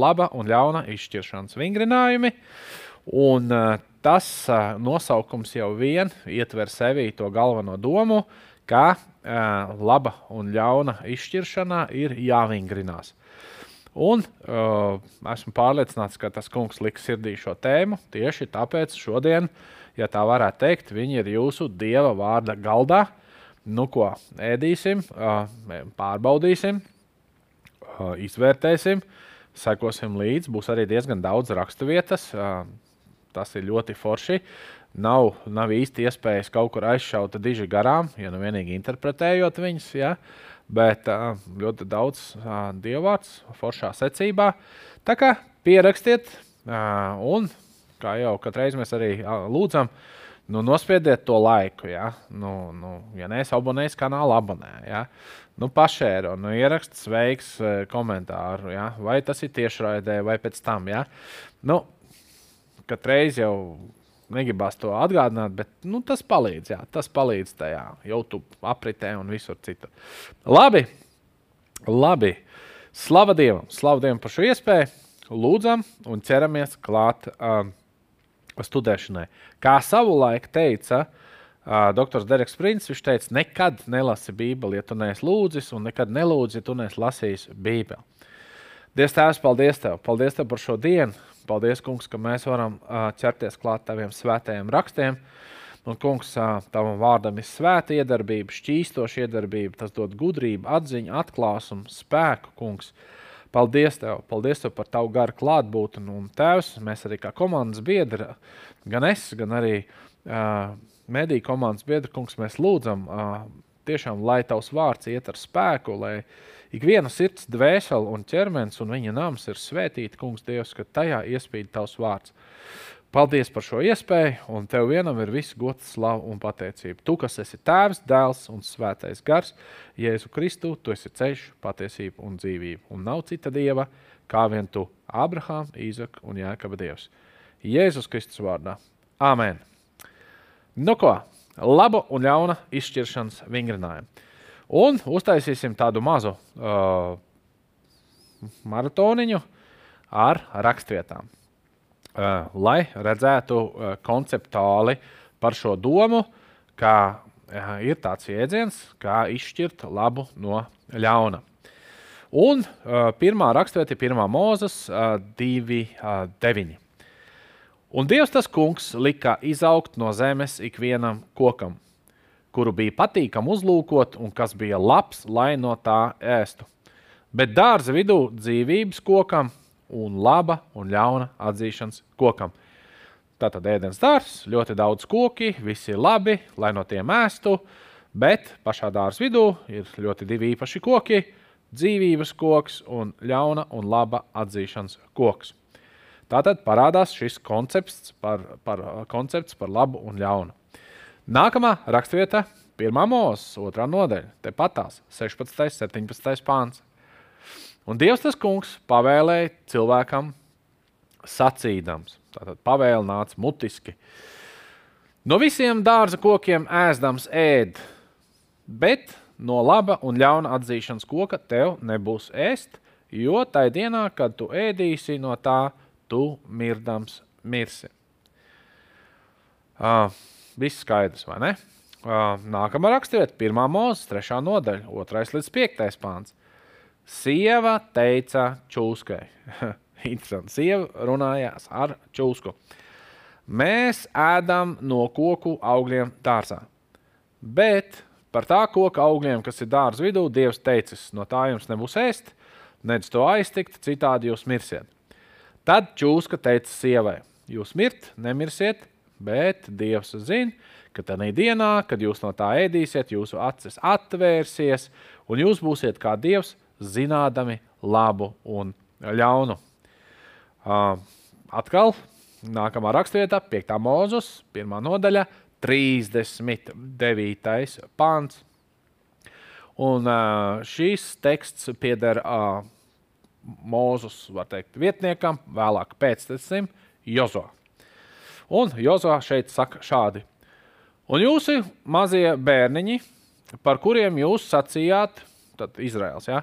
laba un ļauna izšķiršanas vingrinājumi. Un, uh, tas uh, nosaukums jau vien ietver sevī to galveno domu, ka uh, laba un ļauna izšķiršanā ir jāvingrinās. Un uh, esmu pārliecināts, ka tas kungs liks sirdī šo tēmu. Tieši tāpēc šodien, ja tā varētu teikt, viņi ir jūsu dieva vārda galdā. Nu, ko ēdīsim, uh, pārbaudīsim, uh, izvērtēsim, sekosim līdzi. Būs arī diezgan daudz raksturvietas. Tas ir ļoti forši. Nav, nav īsti iespējas kaut kur aizšaut diži garām, ja nu vienīgi interpretējot viņus. Ja? Bet ļoti daudz dievvvārds foršā secībā. Tā kā pierakstiet, un kā jau katreiz mēs arī lūdzam, nu, nospiediet to laiku. Ja, nu, nu, ja neesat abonējis kanālu, abonē. Ja. Nu, pašēro, nu, ierakst sveiks komentāru, ja. vai tas ir tiešraidē, vai pēc tam. Ja. Nu, katreiz jau negribās to atgādināt, bet nu, tas palīdz. Jā, tas palīdz tajā YouTube apritē un visur citur. Labi, labi. Slava Dievam, slava Dievam par šo iespēju. Lūdzam un ķeramies klāt uh, studēšanai. Kā savulaik teica uh, dr. Dereks viņš teica, nekad nelasi Bībeli, ja tu neesi lūdzis, un nekad nelūdzi, ja tu neesi lasījis Bībeli. Dievs, Tēvs, paldies Tev! Paldies Tev par šo dienu! Paldies, Kungs, ka mēs varam ķerties klāt Taviem svētajiem rakstiem. Un, kungs, tavam vārdam ir svēta iedarbība, šķīstoša iedarbība, tas dod gudrību, atziņu, atklāsumu, spēku, kungs. Paldies Tev, paldies tev par Tavu garu klātbūtni. Un, Tēvs, mēs arī kā komandas biedri, gan es, gan arī uh, mediju komandas biedri, kungs, mēs lūdzam, tiešām, lai Tavs vārds iet ar spēku, lai Ikviena sirds, dvēsele un ķermenis un viņa nams ir svētīta, Kungs, Dievs, ka tajā iespīd tavs vārds. Paldies par šo iespēju, un tev vienam ir viss gods, slava un pateicība. Tu, kas esi tēvs, dēls un svētais gars, Jēzu Kristu, tu esi ceļš, patiesība un dzīvība. Un nav cita dieva, kā vien tu, Abrahām, Īzaka un Jākaba dievs. Jēzus Kristus vārdā. Āmen! Nu ko, laba un ļauna izšķiršanas vingrinājumu. Un uztaisīsim tādu mazu uh, maratoniņu ar rakstvietām, uh, lai redzētu uh, konceptuāli par šo domu, ka uh, ir tāds jēdziens, kā izšķirt labu no ļauna. Un uh, pirmā rakstvieta ir 1. mūzes uh, 2.9. Un Dievs tas kungs lika izaugt no zemes ikvienam kokam, kuru bija patīkami uzlūkot un kas bija labs, lai no tā ēstu. Bet dārza vidū dzīvības kokam un laba un ļauna atzīšanas kokam. Tātad ēdienas dārzs, ļoti daudz koki, visi ir labi, lai no tiem ēstu, bet pašā dārza vidū ir ļoti divi īpaši koki - dzīvības koks un ļauna un laba atzīšanas koks. Tātad parādās šis koncepts par, par, koncepts par labu un ļaunu. Nākamā raksturvieta, pirmā mūzes, otrā nodaļa, tepat tās 16. un 17. pāns. Un Dievs tas kungs pavēlēja cilvēkam sacīdams, tātad pavēle nāca mutiski. No visiem dārza kokiem ēdams ēd, bet no laba un ļauna atzīšanas koka tev nebūs ēst, jo tajā dienā, kad tu ēdīsi no tā, tu mirdams mirsi. Uh, Viss skaidrs, vai ne? Nākamā raksturvieta, pirmā mūzes, trešā nodaļa, otrais līdz piektais pāns. Sieva teica čūskai. Interesanti. Sieva runājās ar čūsku. Mēs ēdam no koku augļiem dārzā. Bet par tā koka augļiem, kas ir dārza vidū, Dievs teicis, no tā jums nebūs ēst, nedz to aiztikt, citādi jūs mirsiet. Tad čūska teica sievai, jūs mirt, nemirsiet, bet Dievs zina, ka tajā dienā, kad jūs no tā ēdīsiet, jūsu acis atvērsies, un jūs būsiet kā Dievs, zinādami labu un ļaunu. Uh, atkal nākamā raksturvietā, 5. mūzus, 1. nodaļa, 39. pāns. Un uh, šīs teksts pieder uh, Mūzus, var teikt, vietniekam, vēlāk pēctecim Jozo. Un Jozā šeit saka šādi. Un jūsu mazie bērniņi, par kuriem jūs sacījāt, tad Izraels, ja,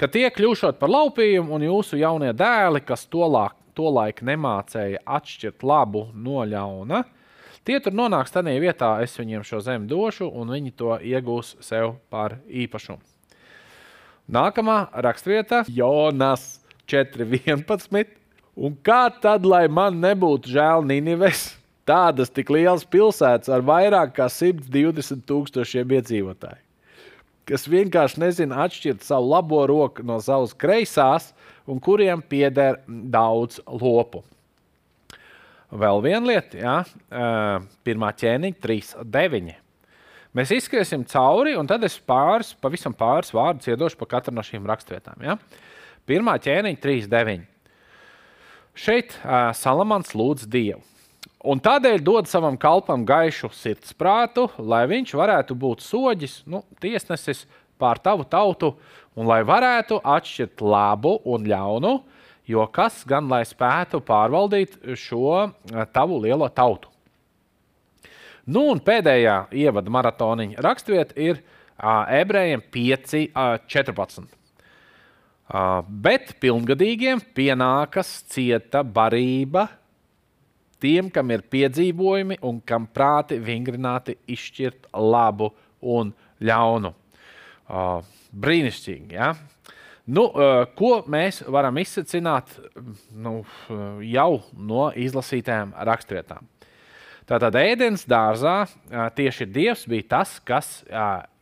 ka tie kļūšot par laupījumu un jūsu jaunie dēli, kas tolāk, tolaik nemācēja atšķirt labu no ļauna, tie tur nonāks tādā vietā, es viņiem šo zemi došu, un viņi to iegūs sev par īpašumu. Nākamā raksturvieta - Jonas 4.11. Un kā tad, lai man nebūtu žēl Nīnives, tādas tik lielas pilsētas ar vairāk kā 120 tūkstošiem iedzīvotāju, kas vienkārši nezina atšķirt savu labo roku no savas kreisās, un kuriem pieder daudz lopu. Vēl viena lieta, ja? pirmā ķēniņa, 3, 9. Mēs izskriesim cauri, un tad es pāris, pavisam pāris vārdus iedošu par katru no šīm raksturvietām. Ja? Pirmā ķēniņa, 3, 9. Šeit uh, Salamans lūdz Dievu. Un tādēļ dod savam kalpam gaišu sirdsprātu, lai viņš varētu būt soģis, nu, tiesnesis pār tavu tautu, un lai varētu atšķirt labu un ļaunu, jo kas gan lai spētu pārvaldīt šo tavu lielo tautu. Nu, un pēdējā ievada maratoniņa raksturvieta ir uh, ebrejiem 5, uh, 14. Uh, bet pilngadīgiem pienākas cieta barība tiem, kam ir piedzīvojumi un kam prāti vingrināti izšķirt labu un ļaunu. Uh, brīnišķīgi. Ja? Nu, uh, ko mēs varam izsacināt nu, jau no izlasītajām raksturvietām? Tātad ēdienas dārzā tieši Dievs bija tas, kas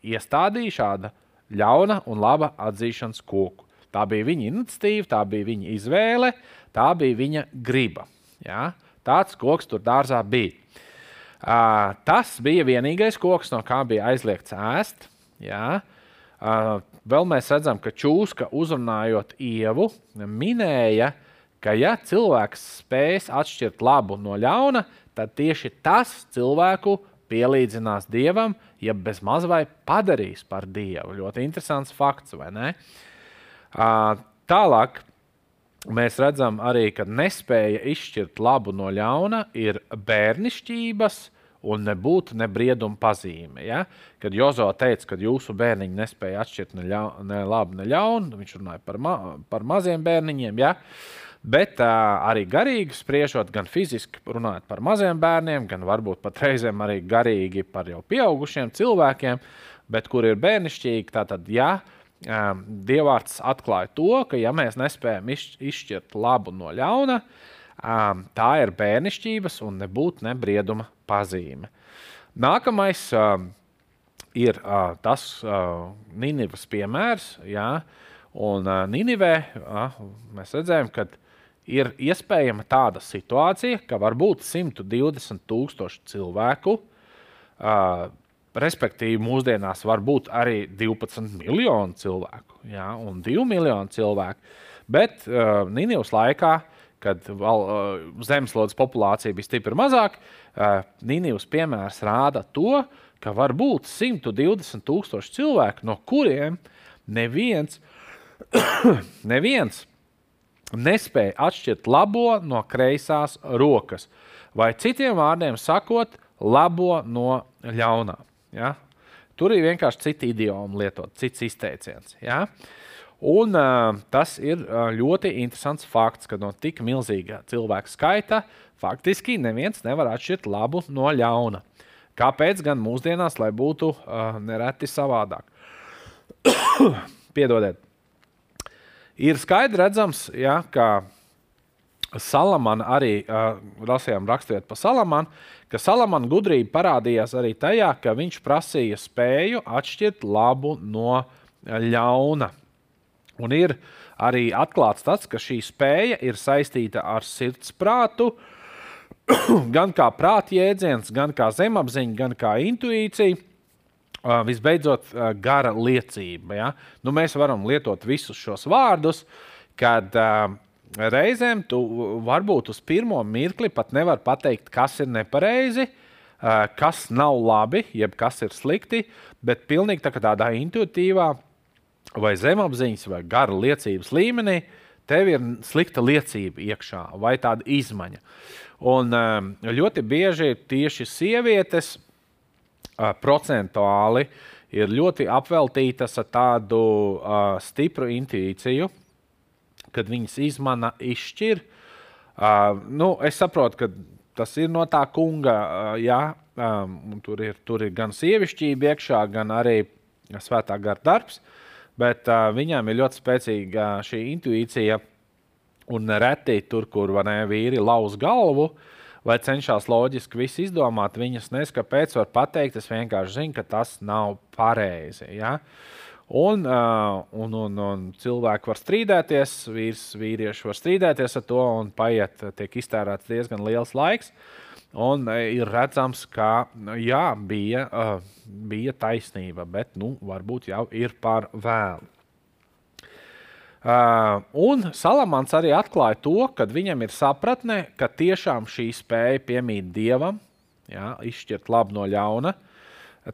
iestādīja šādu ļauna un laba atzīšanas koku. Tā bija viņa iniciatīva, tā bija viņa izvēle, tā bija viņa griba. Ja? Tāds koks tur dārzā bija. Uh, tas bija vienīgais koks, no kā bija aizliegts ēst. Ja? Uh, vēl mēs redzam, ka čūska uzrunājot ievu, minēja, ka ja cilvēks spēs atšķirt labu no ļauna, tad tieši tas cilvēku pielīdzinās dievam, ja bez maz vai padarīs par dievu. Ļoti interesants fakts, vai ne? Tālāk mēs redzam arī, ka nespēja izšķirt labu no ļauna ir bērnišķības un nebūt ne brieduma pazīme. Ja? Kad Jozo teica, ka jūsu bērniņi nespēja atšķirt ne, ļau, ne labu, ne ļaunu, viņš runāja par, ma par maziem bērniņiem. Ja? Uh, Bet uh, arī garīgi spriežot, gan fiziski runājot par maziem bērniem, gan varbūt pat reizēm arī garīgi par jau pieaugušiem cilvēkiem, bet kur ir bērnišķīgi, tad, ja um, Dievārds atklāja to, ka ja mēs nespējam izšķirt labu no ļauna, um, tā ir bērnišķības un nebūtu nebrieduma pazīme. Nākamais um, ir uh, tas uh, Ninivas piemērs. Jā, un uh, Ninivē uh, mēs redzējām, ka ir iespējama tāda situācija, ka var būt 120 tūkstoši cilvēku, uh, respektīvi mūsdienās var būt arī 12 miljoni cilvēku jā, un 2 miljoni cilvēku. Bet uh, Nīnijas laikā, kad val, uh, zemeslodes populācija bija stipri mazāka, uh, Nīnijas piemērs rāda to, ka var būt 120 tūkstoši cilvēku, no kuriem neviens, neviens nespēja atšķirt labo no kreisās rokas, vai citiem vārdiem sakot, labo no ļaunā. Ja? Tur ir vienkārši cita idioma lietot, cits izteiciens. Ja? Un, uh, tas ir uh, ļoti interesants fakts, ka no tik milzīga cilvēka skaita faktiski neviens nevar atšķirt labu no ļauna. Kāpēc gan mūsdienās, lai būtu uh, nereti savādāk? Piedodiet ir skaidrs redzams, ja, ka Salamana arī uh, lasījām raksturot par Salamanu, ka Salamana gudrība parādījās arī tajā, ka viņš prasīja spēju atšķirt labu no ļauna. Un ir arī atklāts tas, ka šī spēja ir saistīta ar sirds prātu, gan kā prāta jēdziens, gan kā zemapziņa, gan kā intuīcija. Uh, visbeidzot, uh, gara liecība. Ja? Nu, mēs varam lietot visus šos vārdus, kad uh, reizēm tu varbūt uz pirmo mirkli pat nevar pateikt, kas ir nepareizi, uh, kas nav labi, jeb kas ir slikti, bet pilnīgi tā tādā intuitīvā vai zemapziņas vai gara liecības līmenī tev ir slikta liecība iekšā vai tāda izmaiņa. Un ļoti bieži tieši sievietes procentuāli ir ļoti apveltītas ar tādu uh, stipru intuīciju, kad viņas izmana izšķir. Uh, nu, es saprotu, ka tas ir no tā kunga, uh, jā, um, tur, ir, tur ir gan sievišķība iekšā, gan arī svētā gara darbs, bet uh, viņām ir ļoti spēcīga šī intuīcija. Un reti tur, kur ne, vīri lauz galvu, uh, vai cenšas loģiski visu izdomāt. Viņas nezinu, kāpēc var pateikt. Es vienkārši zinu, ka tas nav pareizi. Ja? Un, un, un, un cilvēki var strīdēties, vīrs, vīrieši var strīdēties ar to, un paiet, tiek iztērēts diezgan liels laiks. Un ir redzams, ka jā, bija, bija taisnība, bet nu, varbūt jau ir par vēlu. Uh, un Salamans arī atklāja to, ka viņam ir sapratne, ka tiešām šī spēja piemīt dievam, jā, izšķirt labu no ļauna.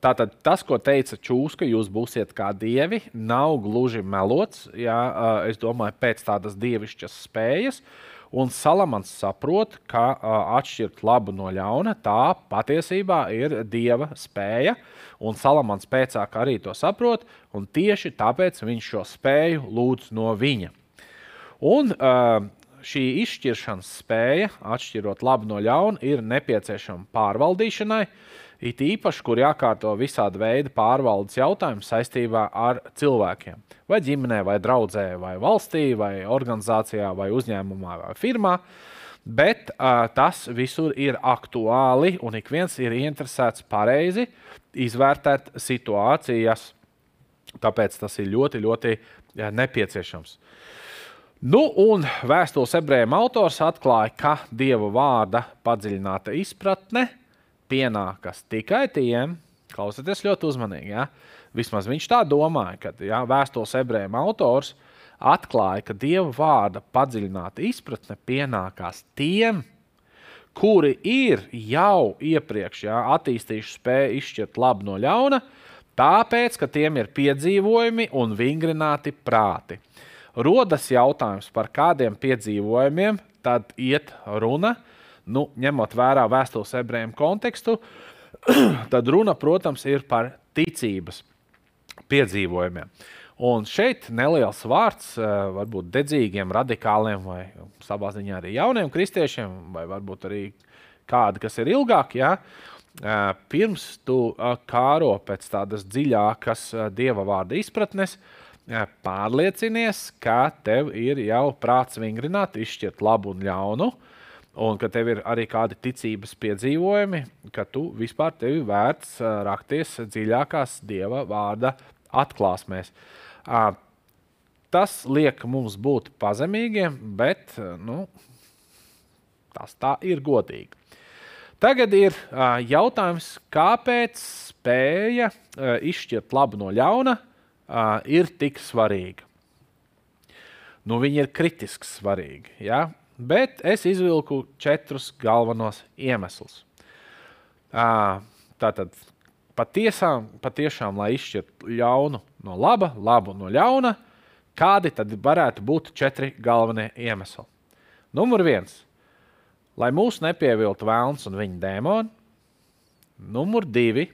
Tātad tas, ko teica Čūska, jūs būsiet kā dievi, nav gluži melots. Jā, uh, es domāju, pēc tādas dievišķas spējas. Un Salamans saprot, ka uh, atšķirt labu no ļauna, tā patiesībā ir dieva spēja. Uh, un Salamans pēcāk arī to saprot, un tieši tāpēc viņš šo spēju lūdz no viņa. Un uh, šī izšķiršanas spēja, atšķirot labu no ļauna, ir nepieciešama pārvaldīšanai. It īpaši, kur jākārto visādi veidi pārvaldes jautājumi saistībā ar cilvēkiem. Vai ģimenē, vai draudzē, vai valstī, vai organizācijā, vai uzņēmumā, vai firmā. Bet uh, tas visur ir aktuāli, un ik viens ir interesēts pareizi izvērtēt situācijas. Tāpēc tas ir ļoti, ļoti nepieciešams. Nu, un vēstules ebrejiem autors atklāja, ka dieva vārda padziļināta izpratne pienākas tikai tiem, klausieties ļoti uzmanīgi. Ja? Vismaz viņš tā domāja, ka ja, vēstules ebrejiem autors atklāja, ka dieva vārda padziļināta izpratne pienākās tiem, kuri ir jau iepriekš jā, attīstījuši spēju izšķirt labu no ļauna, tāpēc, ka tiem ir piedzīvojumi un vingrināti prāti. Rodas jautājums, par kādiem piedzīvojumiem tad iet runa, nu, ņemot vērā vēstules ebrejiem kontekstu, tad runa, protams, ir par ticības piedzīvojumiem. Un šeit neliels vārds eh, varbūt dedzīgiem, radikāliem vai savā ziņā arī jauniem kristiešiem, vai varbūt arī kādi, kas ir ilgāki. Ja? Eh, pirms tu eh, kāro pēc tādas dziļākas dieva vārda izpratnes, pārliecinies, ka tev ir jau prāts vingrināt, izšķirt labu un ļaunu, un ka tev ir arī kādi ticības piedzīvojumi, ka tu vispār tevi vērts rakties dziļākās dieva vārda atklāsmēs. Uh, Tas liek mums būt pazemīgiem, bet nu, tas tā ir godīgi. Tagad ir uh, jautājums, kāpēc spēja uh, izšķirt labu no ļauna uh, ir tik svarīga. Nu, viņi ir kritiski svarīgi, ja? Bet es izvilku četrus galvenos iemeslus. Tātad patiesām, patiešām, lai izšķirtu ļaunu no laba, labu no ļauna, kādi tad varētu būt četri galvenie iemesli? Numur viens - lai mūs nepieviltu vēlns un viņa dēmoni. Numur divi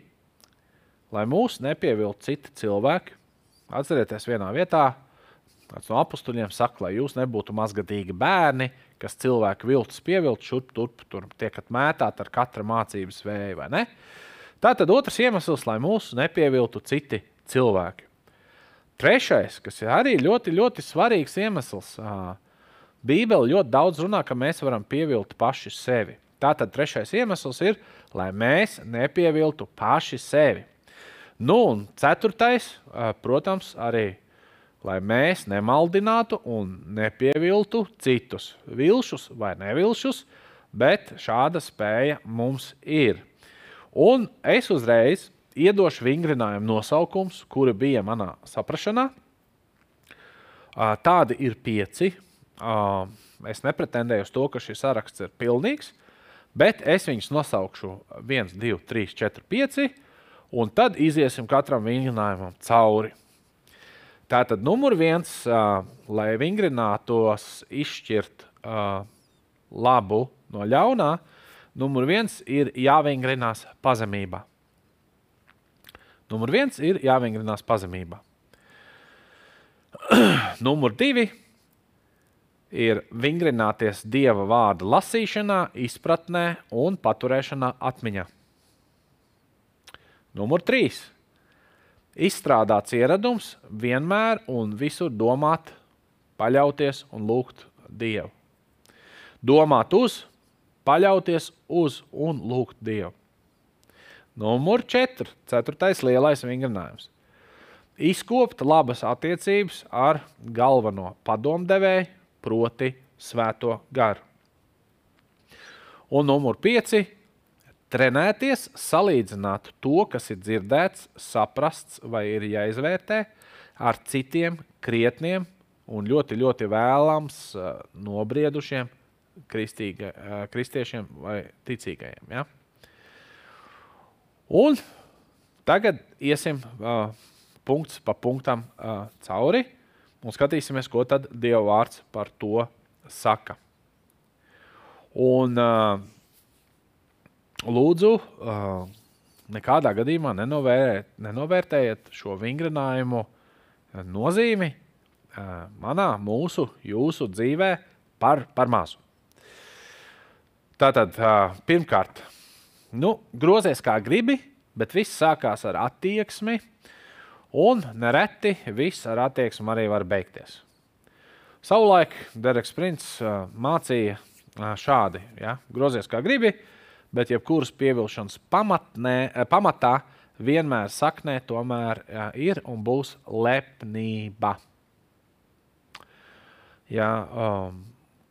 - lai mūs nepieviltu citi cilvēki. Atcerieties, vienā vietā kāds no apstuļiem saka, lai jūs nebūtu mazgadīgi bērni, kas cilvēku viltus pievilkt šurp turp, tur tiekat mētāt ar katra mācības vēju? Tā tad otrs iemesls, lai mūsu nepieviltu citi cilvēki. Trešais, kas ir arī ļoti, ļoti svarīgs iemesls, Bībele ļoti daudz runā, ka mēs varam pievilkt paši sevi. Tātad trešais iemesls ir, lai mēs nepieviltu paši sevi. Nu, un ceturtais, protams, arī lai mēs nemaldinātu un nepieviltu citus, vilšus vai nevilšus, bet šāda spēja mums ir. Un es uzreiz iedošu vingrinājumu nosaukums, kuri bija manā saprašanā. Tādi ir pieci. Es nepretendēju uz to, ka šis saraksts ir pilnīgs, bet es viņus nosaukšu 1, 2, 3, 4, 5, un tad iziesim katram vingrinājumam cauri. Tātad numur viens, lai vingrinātos izšķirt labu no ļaunā, numur viens ir jāvingrinās pazemībā. Numur viens ir jāvingrinās pazemībā. Numur divi ir vingrināties dieva vārda lasīšanā, izpratnē un paturēšanā atmiņā. Numur trīs izstrādāts ieradums vienmēr un visur domāt, paļauties un lūgt Dievu. Domāt uz, paļauties uz un lūgt Dievu. Numur 4. Ceturtais lielais vingrinājums. Izkopt labas attiecības ar galveno padomdevēju, proti, Svēto garu. Un numur 5 trenēties, salīdzināt to, kas ir dzirdēts, saprasts vai ir jāizvērtē ar citiem krietniem un ļoti, ļoti vēlams nobriedušiem kristīga, kristiešiem vai ticīgajiem. Ja? Un tagad iesim uh, punkts pa punktam uh, cauri un skatīsimies, ko tad Dieva vārds par to saka. Un uh, lūdzu, nekādā gadījumā nenovērtējiet, nenovērtējiet šo vingrinājumu nozīmi manā, mūsu, jūsu dzīvē par, par mazu. Tātad, pirmkārt, nu, grozies kā gribi, bet viss sākās ar attieksmi, un nereti viss ar attieksmi arī var beigties. Savulaik Dereks Princis mācīja šādi: ja, grozies kā gribi, bet jebkuras pievilkšanas pamatnē, eh, pamatā vienmēr saknē tomēr jā, ir un būs lepnība. Jā, um,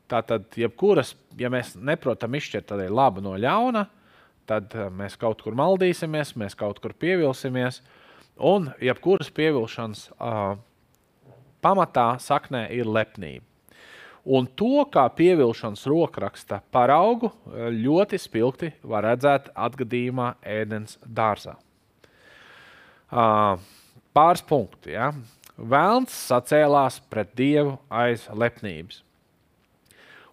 tā tad, jebkuras, ja mēs neprotam izšķirt labu no ļauna, tad eh, mēs kaut kur maldīsimies, mēs kaut kur pievilsimies, un jebkuras pievilkšanas uh, pamatā saknē ir lepnība. Un to, kā pievilkšanas rokraksta paraugu, ļoti spilgti var redzēt atgadījumā ēdienas dārzā. Pāris punkti. Ja? Vēlns sacēlās pret dievu aiz lepnības.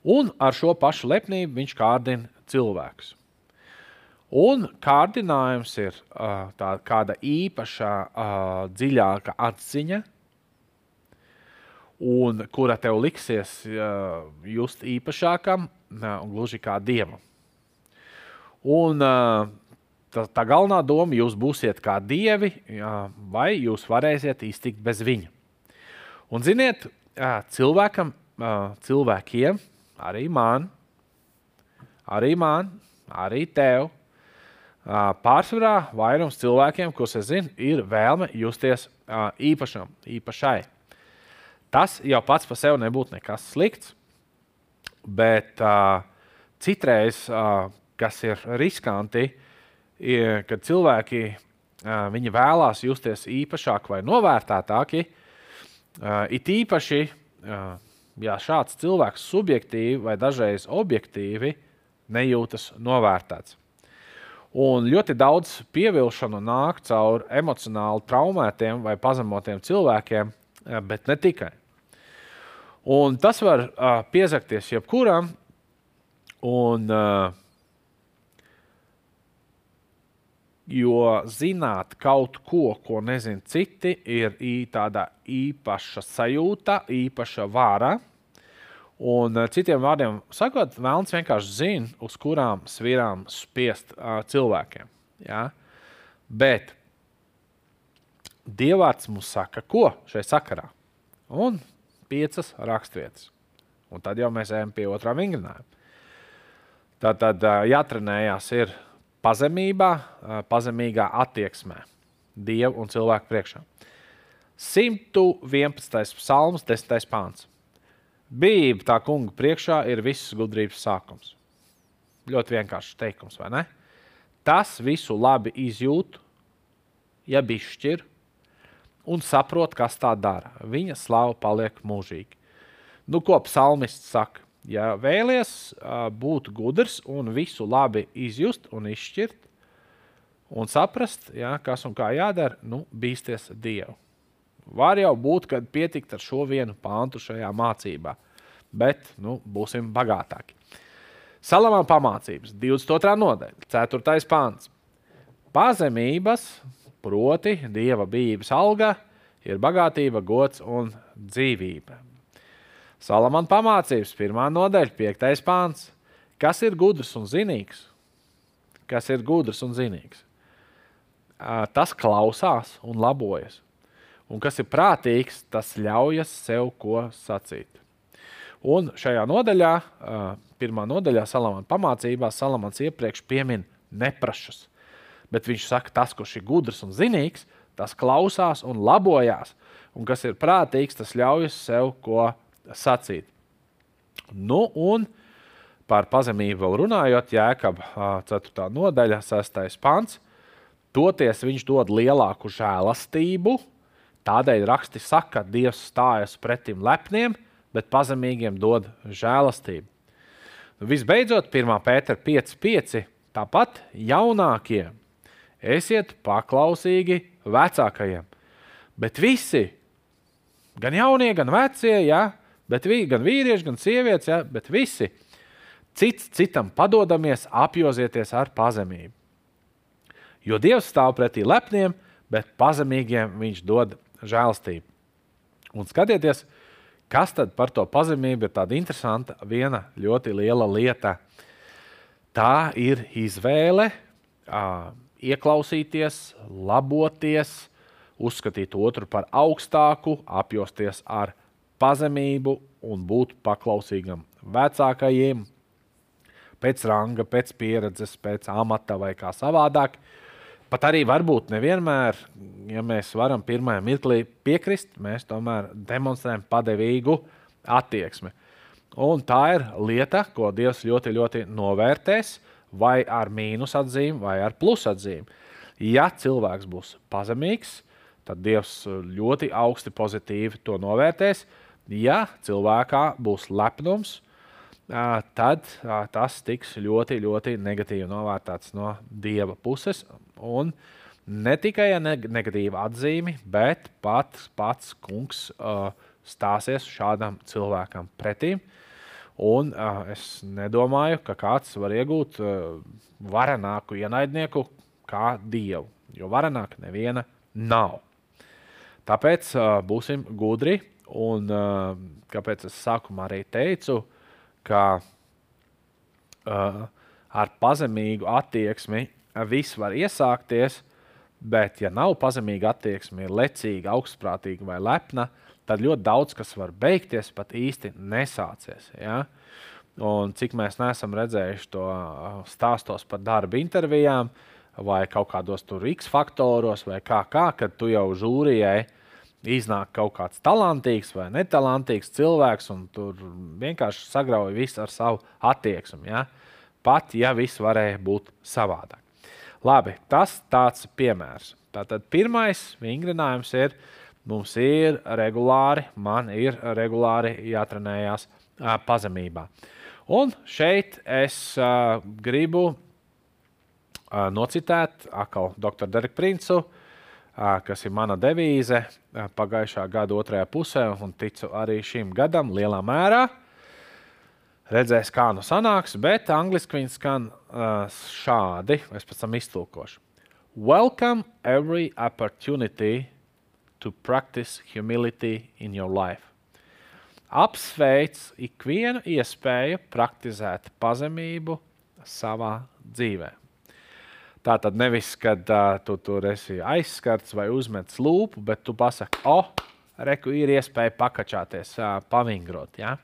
Un ar šo pašu lepnību viņš kārdina cilvēkus. Un kārdinājums ir uh, tā, kāda īpaša, uh, dziļāka atziņa, un kura tev liksies uh, just īpašākam, uh, gluži kā dievam. Un uh, tā, tā galvenā doma, jūs būsiet kā dievi, uh, vai jūs varēsiet iztikt bez viņa. Un ziniet, uh, cilvēkam, uh, cilvēkiem, arī man, arī man, arī tev, uh, pārsvarā vairums cilvēkiem, kurus es zinu, ir vēlme justies uh, īpašam, īpašai. Tas jau pats par sevi nebūtu nekas slikts, bet uh, citreiz, uh, kas ir riskanti, ir, kad cilvēki uh, vēlās justies īpašāk vai novērtētāki, uh, it īpaši, uh, ja šāds cilvēks subjektīvi vai dažreiz objektīvi nejūtas novērtēts. Un ļoti daudz pievilšanu nāk caur emocionāli traumētiem vai pazemotiem cilvēkiem, bet ne tikai. Un tas var uh, piezakties jebkuram. Un, uh, jo zināt kaut ko, ko nezina citi, ir tāda īpaša sajūta, īpaša vara. Un citiem vārdiem sakot, vēlams vienkārši zina, uz kurām svirām spiest uh, cilvēkiem. Ja? Bet Dievārds mums saka, ko šai sakarā. Un piecas raksturvietas. Un tad jau mēs ejam pie otrā vingrinājuma. Tad, tad jātrenējās ir pazemībā, pazemīgā attieksmē Dievu un cilvēku priekšā. 111. psalms, 10. pāns. Bība tā kunga priekšā ir visas gudrības sākums. Ļoti vienkāršs teikums, vai ne? Tas visu labi izjūt, ja bišķir, un saprot, kas tā dara. Viņa slava paliek mūžīgi. Nu, ko psalmists saka? Ja vēlaties būt gudrs un visu labi izjust un izšķirt, un saprast, ja, kas un kā jādara, nu, bīsties Dievu. Var jau būt, ka pietikt ar šo vienu pāntu šajā mācībā, bet nu, būsim bagātāki. Salamā pamācības 22. nodaļa, 4. pāns. Pazemības proti, dieva bijības alga ir bagātība, gods un dzīvība. Salamana pamācības, pirmā nodaļa, piektais pāns. Kas ir gudrs un zinīgs? Kas ir gudrs un zinīgs? Tas klausās un labojas. Un kas ir prātīgs, tas ļaujas sev ko sacīt. Un šajā nodaļā, pirmā nodaļā, Salamana pamācībā, Salamans iepriekš piemin neprašus. Bet viņš saka, tas, kurš ir gudrs un zinīgs, tas klausās un labojās. Un kas ir prātīgs, tas ļaujas sev ko sacīt. Nu, un par pazemību vēl runājot, Jēkab 4. nodaļa, 6. pants. Toties viņš dod lielāku žēlastību, tādēļ raksti saka, ka Dievs stājas pretim lepniem, bet pazemīgiem dod žēlastību. Visbeidzot, 1. pētera 5.5. Tāpat jaunākie esiet paklausīgi vecākajiem. Bet visi, gan jaunie, gan vecie, ja, bet vi, gan vīrieši, gan sievietes, ja, bet visi cits citam padodamies, apjozieties ar pazemību. Jo Dievs stāv pretī lepniem, bet pazemīgiem viņš dod žēlstību. Un skatieties, kas tad par to pazemību ir tāda interesanta, viena ļoti liela lieta. Tā ir izvēle, ieklausīties, laboties, uzskatīt otru par augstāku, apjosties ar pazemību un būt paklausīgam vecākajiem, pēc ranga, pēc pieredzes, pēc amata vai kā savādāk. Uh, Pat arī varbūt nevienmēr, ja mēs varam pirmajā mirklī piekrist, mēs tomēr demonstrējam padevīgu attieksmi. Un tā ir lieta, ko Dievs ļoti, ļoti novērtēs, vai ar mīnus atzīmi, vai ar plus atzīmi. Ja cilvēks būs pazemīgs, tad Dievs ļoti augsti pozitīvi to novērtēs. Ja cilvēkā būs lepnums, tad tas tiks ļoti, ļoti negatīvi novērtēts no dieva puses. Un ne tikai ar negatīvu atzīmi, bet pat pats kungs stāsies šādam cilvēkam pretī. Un uh, es nedomāju, ka kāds var iegūt uh, varenāku ienaidnieku kā dievu, jo varenāka neviena nav. Tāpēc uh, būsim gudri, un uh, kāpēc es sākumā arī teicu, uh, ka uh, ar pazemīgu attieksmi viss var iesākties, bet, ja nav pazemīga attieksme, ir lecīga, augstprātīga vai lepna, tad ļoti daudz kas var beigties pat īsti nesācies. Ja? Un cik mēs neesam redzējuši to uh, stāstos par darba intervijām, vai kaut kādos tur X faktoros, vai kā, kā kad tu jau žūrijai iznāk kaut kāds talantīgs vai netalantīgs cilvēks, un tur vienkārši sagrauj visu ar savu attieksmi. Ja? Pat ja viss varēja būt savādāk. Labi, tas tāds piemērs. Tātad pirmais vingrinājums ir, mums ir regulāri, man ir regulāri jātrenējās uh, pazemībā. Un šeit es uh, gribu uh, nocitēt atkal doktoru Deriku Princu, uh, kas ir mana devīze pagājušā gada otrajā pusē, un ticu arī šim gadam lielā mērā. Redzēs, kā nu sanāks, bet angliski viņi skan šādi. Es pēc tam iztulkošu. Welcome every opportunity to practice humility in your life. Apsveic ikvienu iespēju praktizēt pazemību savā dzīvēm. Tā tad nevis, kad uh, tu tur esi aizskarts vai uzmetis lūpu, bet tu pasaki, o, oh, reku ir iespēja pakačāties, uh, pavingrot. Ja?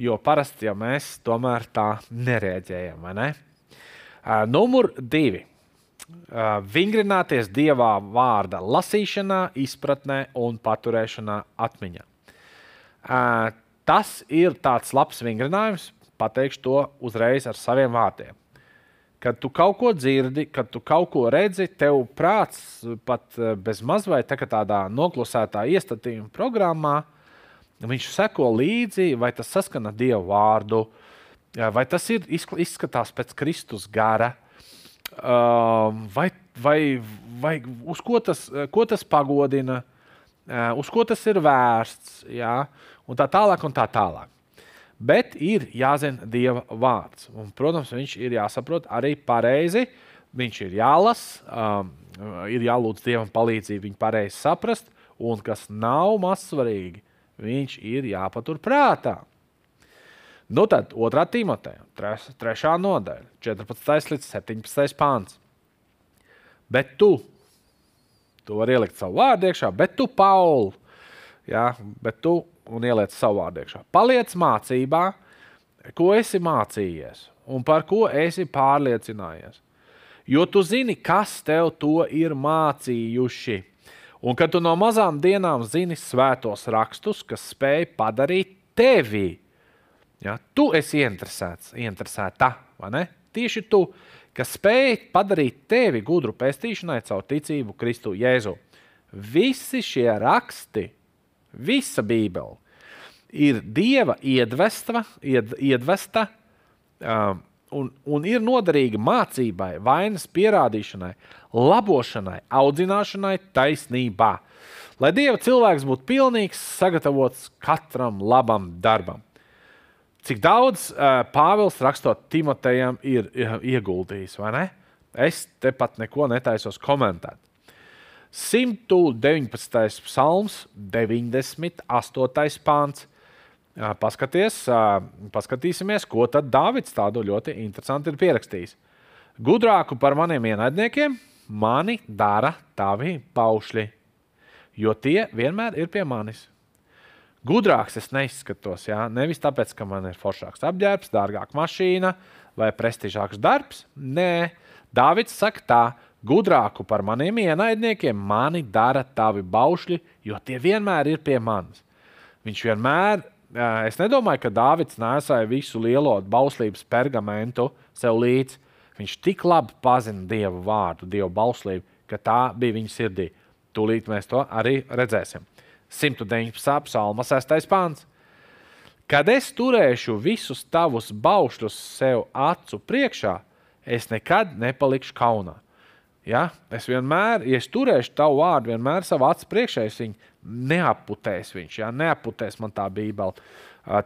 Jo parasti jau mēs tomēr tā nereaģējam. Ne? Uh, numur divi. Vingrināties dievā vārda lasīšanā, izpratnē un paturēšanā atmiņā. Tas ir tāds labs vingrinājums, pateikšu to uzreiz ar saviem vārdiem kad tu kaut ko dzirdi, kad tu kaut ko redzi, tev prāts pat bez mazliet tā tādā noklusētā iestatījuma programmā, viņš seko līdzi, vai tas saskana Dieva vārdu, vai tas ir, izskatās pēc Kristus gara, vai, vai, vai uz ko tas, ko tas pagodina, uz ko tas ir vērsts, jā, un tā tālāk. Un tā tālāk. Bet ir jāzina Dieva vārds. Un, protams, viņš ir jāsaprot arī pareizi. Viņš ir jālasa, um, ir jālūdz Dievam palīdzību viņu pareizi saprast, un kas nav mazsvarīgi, viņš ir jāpatur prātā. Nu tad, otrā Timoteja, trešā nodaļa, 14. līdz 17. pāns. Bet tu, tu vari ielikt savu vārdu iekšā, bet tu, Pauli, ja, bet tu un ieliec savu vārdu iekšā. Paliec mācībā, ko esi mācījies un par ko esi pārliecinājies. Jo tu zini, kas tev to ir mācījuši. Un kad tu no mazām dienām zini svētos rakstus, kas spēj padarīt tevi Ja? Tu esi interesēts, interesēta, vai ne? Tieši tu, kas spēj padarīt tevi gudru pestīšanai caur ticību Kristu Jēzu. Visi šie raksti, visa Bībele, ir Dieva iedvesta, ied, iedvesta um, un, un ir noderīga mācībai, vainas pierādīšanai, labošanai, audzināšanai, taisnībā. Lai Dieva cilvēks būtu pilnīgs, sagatavots katram labam darbam. Cik daudz uh, Pāvils rakstot Timotejam ir ieguldījis, vai ne? Es tepat neko netaisos komentēt. 119. psalms, 98. pāns. Paskaties, paskatīsimies, ko tad Dāvids tādu ļoti interesantu ir pierakstījis. Gudrāku par maniem ienaidniekiem mani dara tavi paušļi, jo tie vienmēr ir pie manis. Gudrāks es neizskatos. Jā? Nevis tāpēc, ka man ir foršāks apģērbs, dārgāka mašīna vai prestižāks darbs. Nē, Dārvids saka, tā, gudrāku par maniem ienaidniekiem mani dara tavi baušļi, jo tie vienmēr ir pie manis. Viņš vienmēr, es nedomāju, ka Dārvids nesāja visu lielo bauslības pergamentu sev līdzi. Viņš tik labi pazina Dieva vārdu, Dieva bauslību, ka tā bija viņa sirdī. Tūlīt mēs to arī redzēsim. 119. psalma 6. pāns. Kad es turēšu visus tavus baušļus sev acu priekšā, es nekad nepalikšu kaunā. Ja? Es vienmēr, ja es turēšu tavu vārdu, vienmēr savā acu priekšā, es viņu neaputēs. Viņš, ja? Neaputēs man tā bībele,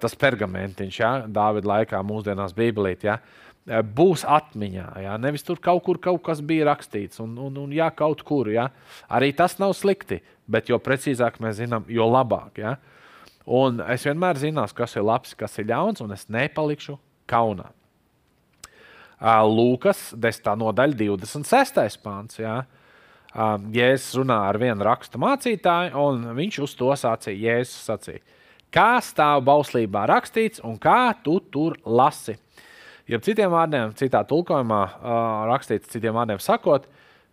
tas pergamentiņš, ja? Dāvida laikā, mūsdienās bībelīt. Ja? Būs atmiņā, ja? nevis tur kaut kur kaut kas bija rakstīts, un, un, un jā, kaut kur. Ja? Arī tas nav slikti bet jo precīzāk mēs zinām, jo labāk. Ja? Un es vienmēr zināšu, kas ir labs, kas ir ļauns, un es nepalikšu kaunā. Lūkas 10. nodaļa, 26. pāns. Ja? Jēzus runā ar vienu rakstu mācītāju, un viņš uz to sacīja. Jēzus sacīja, kā stāv bauslībā rakstīts, un kā tu tur lasi. Ja citiem vārdiem, citā tulkojumā rakstīts, citiem vārdiem sakot,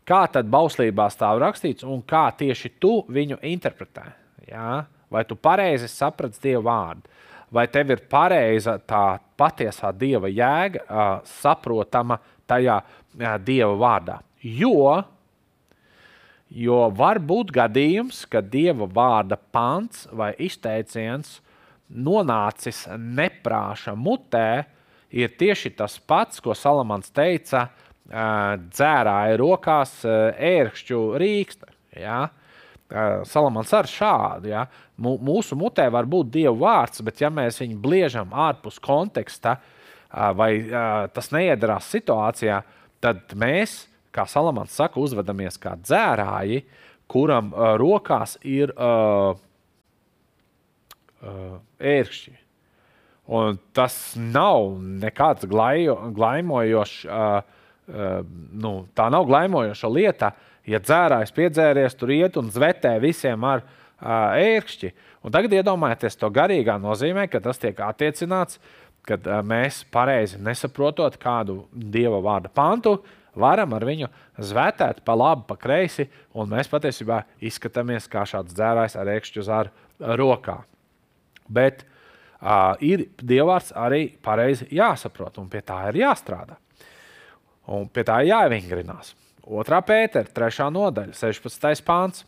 kā tad bauslībā stāv rakstīts un kā tieši tu viņu interpretē. Ja? Vai tu pareizi saprati Dieva vārdu, vai tev ir pareiza tā patiesā Dieva jēga, saprotama tajā Dieva vārdā. Jo, jo var būt gadījums, ka Dieva vārda pants vai izteiciens nonācis neprāša mutē, ir tieši tas pats, ko Salamans teica dzērāja rokās ērkšķu rīksta. Ja? Salamans ar šādu. Ja? Mūsu mutē var būt dievu vārds, bet ja mēs viņu bliežam ārpus konteksta vai tas neiedarās situācijā, tad mēs, kā Salamans saka, uzvedamies kā dzērāji, kuram rokās ir ērkšķi. Un tas nav nekāds glaijo, glaimojošs uh, Ehm, nu, tā nav glaimojoša lieta. Ja dzērājs piedzēries, tur iet un zvetē visiem ar uh, ērkšķi. Un tagad iedomājieties to garīgā nozīmē, ka tas tiek attiecināts, kad uh, mēs pareizi nesaprotot kādu dieva vārda pantu, varam ar viņu zvetēt pa labi, pa kreisi, un mēs patiesībā izskatāmies kā šāds dzērājs ar ērkšķu zāru rokā. Bet uh, ir dievvvārds arī pareizi jāsaprot, un pie tā ir jāstrādā. Un pie tā ir jāievingrinās. Otrā pētera, trešā nodaļa, 16. pāns.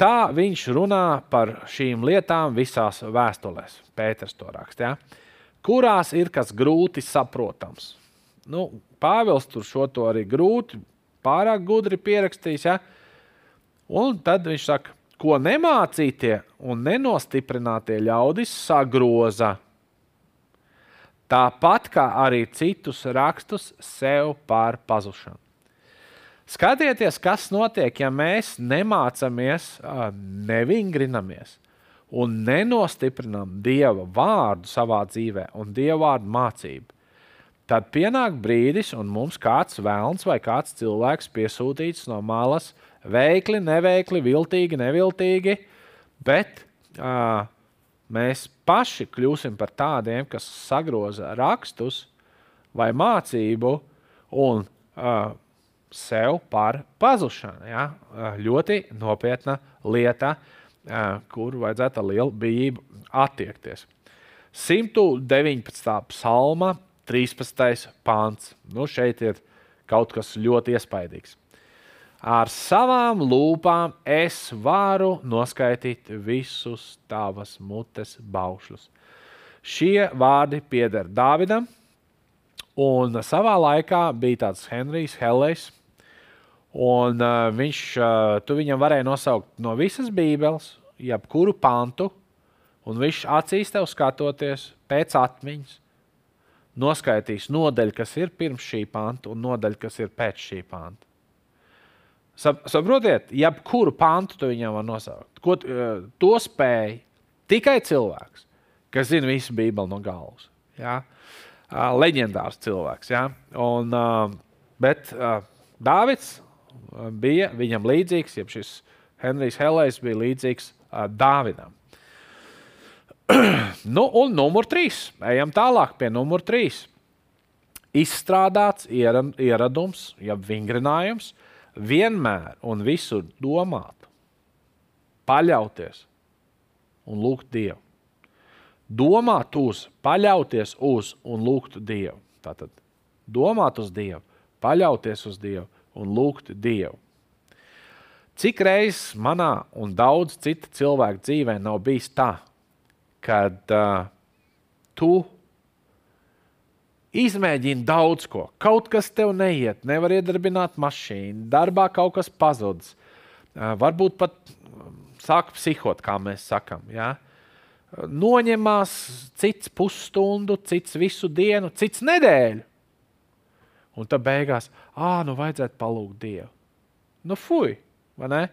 Tā viņš runā par šīm lietām visās vēstulēs. Pēters to raksta. Ja? Kurās ir kas grūti saprotams? Nu, Pāvils tur šo to arī grūti, pārāk gudri pierakstījis. Ja? Un tad viņš saka, ko nemācītie un nenostiprinātie ļaudis sagroza tāpat kā arī citus rakstus sev par pazušanu. Skatieties, kas notiek, ja mēs nemācāmies, nevingrinamies un nenostiprinām Dieva vārdu savā dzīvē un Dieva vārdu mācību. Tad pienāk brīdis, un mums kāds vēlns vai kāds cilvēks piesūtīts no malas, veikli, neveikli, viltīgi, neviltīgi, bet uh, mēs paši kļūsim par tādiem, kas sagroza rakstus vai mācību un uh, sev par pazušanu. Ja? Uh, ļoti nopietna lieta, uh, kur vajadzētu ar lielu bijību attiekties. 119. psalma, 13. pāns. Nu, šeit ir kaut kas ļoti iespaidīgs. Ar savām lūpām es varu noskaidrot visus tavas mutes baušļus. Šie vārdi pieder Dāvidam, un savā laikā bija tāds Henrijs Hellejs. Un, uh, viņš, uh, viņam varēja nosaukt no visas Bībeles, jebkuru pantu, un viņš acīs tev skatoties pēc atmiņas, noskaidrīs nodaļu, kas ir pirms šī panta, un nodaļu, kas ir pēc šī panta. Saprotiet, jebkuru pantu tu viņam var nosaukt. Ko, eh, to spēj tikai cilvēks, kas zina visu Bībeli no galvas. Ja? Leģendārs cilvēks. Ja? Un, bet Dāvids bija viņam līdzīgs, jeb šis Henrijs Helējs bija līdzīgs Dāvidam. nu, un numur trīs. Ejam tālāk pie numur trīs. Izstrādāts ieradums, jeb vingrinājums, uh, vienmēr un visur domāt, paļauties un lūgt Dievu. Domāt uz, paļauties uz un lūgt Dievu. Tātad domāt uz Dievu, paļauties uz Dievu un lūgt Dievu. Cik reizes manā un daudz citu cilvēku dzīvē nav bijis tā, kad uh, tu Izmēģini daudz ko. Kaut kas tev neiet, nevar iedarbināt mašīnu, darbā kaut kas pazudis. Varbūt pat sāk psihot, kā mēs sakām. Ja? Noņemās cits pusstundu, cits visu dienu, cits nedēļu. Un tad beigās, ah, nu vajadzētu palūgt Dievu. Nu, fuj, vai ne?